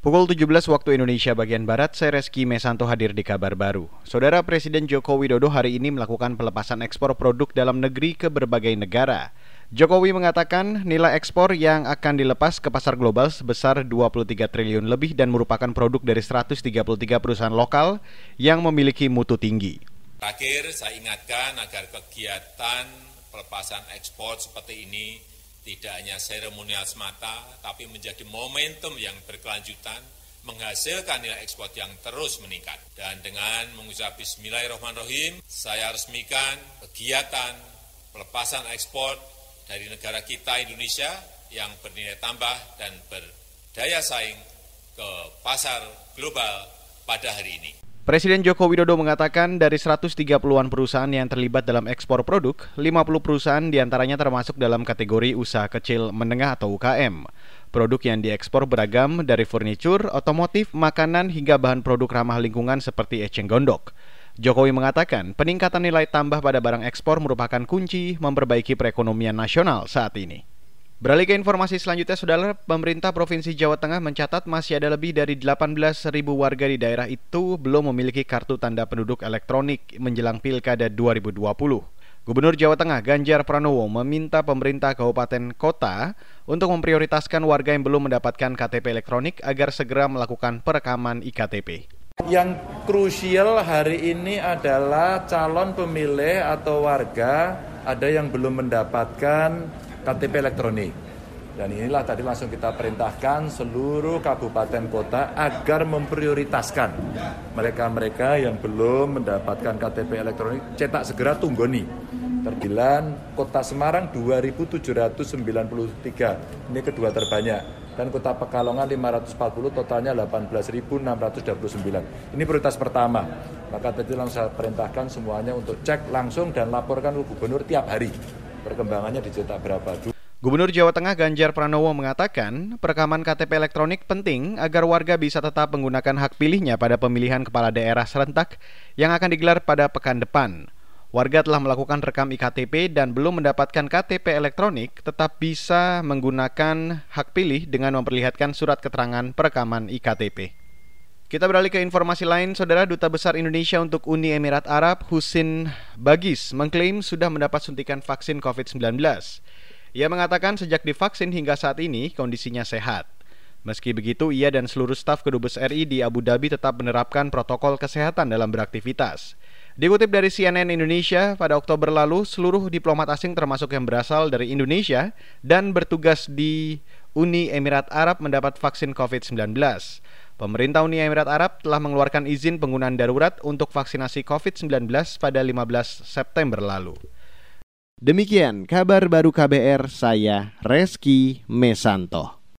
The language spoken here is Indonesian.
Pukul 17 waktu Indonesia bagian Barat, saya Reski Mesanto hadir di kabar baru. Saudara Presiden Joko Widodo hari ini melakukan pelepasan ekspor produk dalam negeri ke berbagai negara. Jokowi mengatakan nilai ekspor yang akan dilepas ke pasar global sebesar 23 triliun lebih dan merupakan produk dari 133 perusahaan lokal yang memiliki mutu tinggi. Terakhir, saya ingatkan agar kegiatan pelepasan ekspor seperti ini tidak hanya seremonial semata, tapi menjadi momentum yang berkelanjutan, menghasilkan nilai ekspor yang terus meningkat. Dan dengan mengucap Bismillahirrahmanirrahim, saya resmikan kegiatan pelepasan ekspor dari negara kita Indonesia yang bernilai tambah dan berdaya saing ke pasar global pada hari ini. Presiden Joko Widodo mengatakan dari 130-an perusahaan yang terlibat dalam ekspor produk, 50 perusahaan di antaranya termasuk dalam kategori usaha kecil menengah atau UKM. Produk yang diekspor beragam dari furnitur, otomotif, makanan hingga bahan produk ramah lingkungan seperti eceng gondok. Jokowi mengatakan peningkatan nilai tambah pada barang ekspor merupakan kunci memperbaiki perekonomian nasional saat ini. Beralih ke informasi selanjutnya, Saudara, pemerintah Provinsi Jawa Tengah mencatat masih ada lebih dari 18.000 warga di daerah itu belum memiliki kartu tanda penduduk elektronik menjelang Pilkada 2020. Gubernur Jawa Tengah Ganjar Pranowo meminta pemerintah kabupaten kota untuk memprioritaskan warga yang belum mendapatkan KTP elektronik agar segera melakukan perekaman IKTP. Yang krusial hari ini adalah calon pemilih atau warga ada yang belum mendapatkan KTP elektronik. Dan inilah tadi langsung kita perintahkan seluruh kabupaten kota agar memprioritaskan mereka-mereka yang belum mendapatkan KTP elektronik cetak segera tunggoni. Terbilan Kota Semarang 2.793, ini kedua terbanyak. Dan Kota Pekalongan 540, totalnya 18.629. Ini prioritas pertama. Maka tadi langsung saya perintahkan semuanya untuk cek langsung dan laporkan ke gubernur tiap hari perkembangannya dicetak berapa. Gubernur Jawa Tengah Ganjar Pranowo mengatakan, perekaman KTP elektronik penting agar warga bisa tetap menggunakan hak pilihnya pada pemilihan kepala daerah serentak yang akan digelar pada pekan depan. Warga telah melakukan rekam IKTP dan belum mendapatkan KTP elektronik tetap bisa menggunakan hak pilih dengan memperlihatkan surat keterangan perekaman IKTP. Kita beralih ke informasi lain, Saudara Duta Besar Indonesia untuk Uni Emirat Arab, Husin Bagis, mengklaim sudah mendapat suntikan vaksin COVID-19. Ia mengatakan sejak divaksin hingga saat ini kondisinya sehat. Meski begitu, ia dan seluruh staf Kedubes RI di Abu Dhabi tetap menerapkan protokol kesehatan dalam beraktivitas. Dikutip dari CNN Indonesia, pada Oktober lalu seluruh diplomat asing termasuk yang berasal dari Indonesia dan bertugas di Uni Emirat Arab mendapat vaksin COVID-19. Pemerintah Uni Emirat Arab telah mengeluarkan izin penggunaan darurat untuk vaksinasi COVID-19 pada 15 September lalu. Demikian kabar baru KBR, saya Reski Mesanto.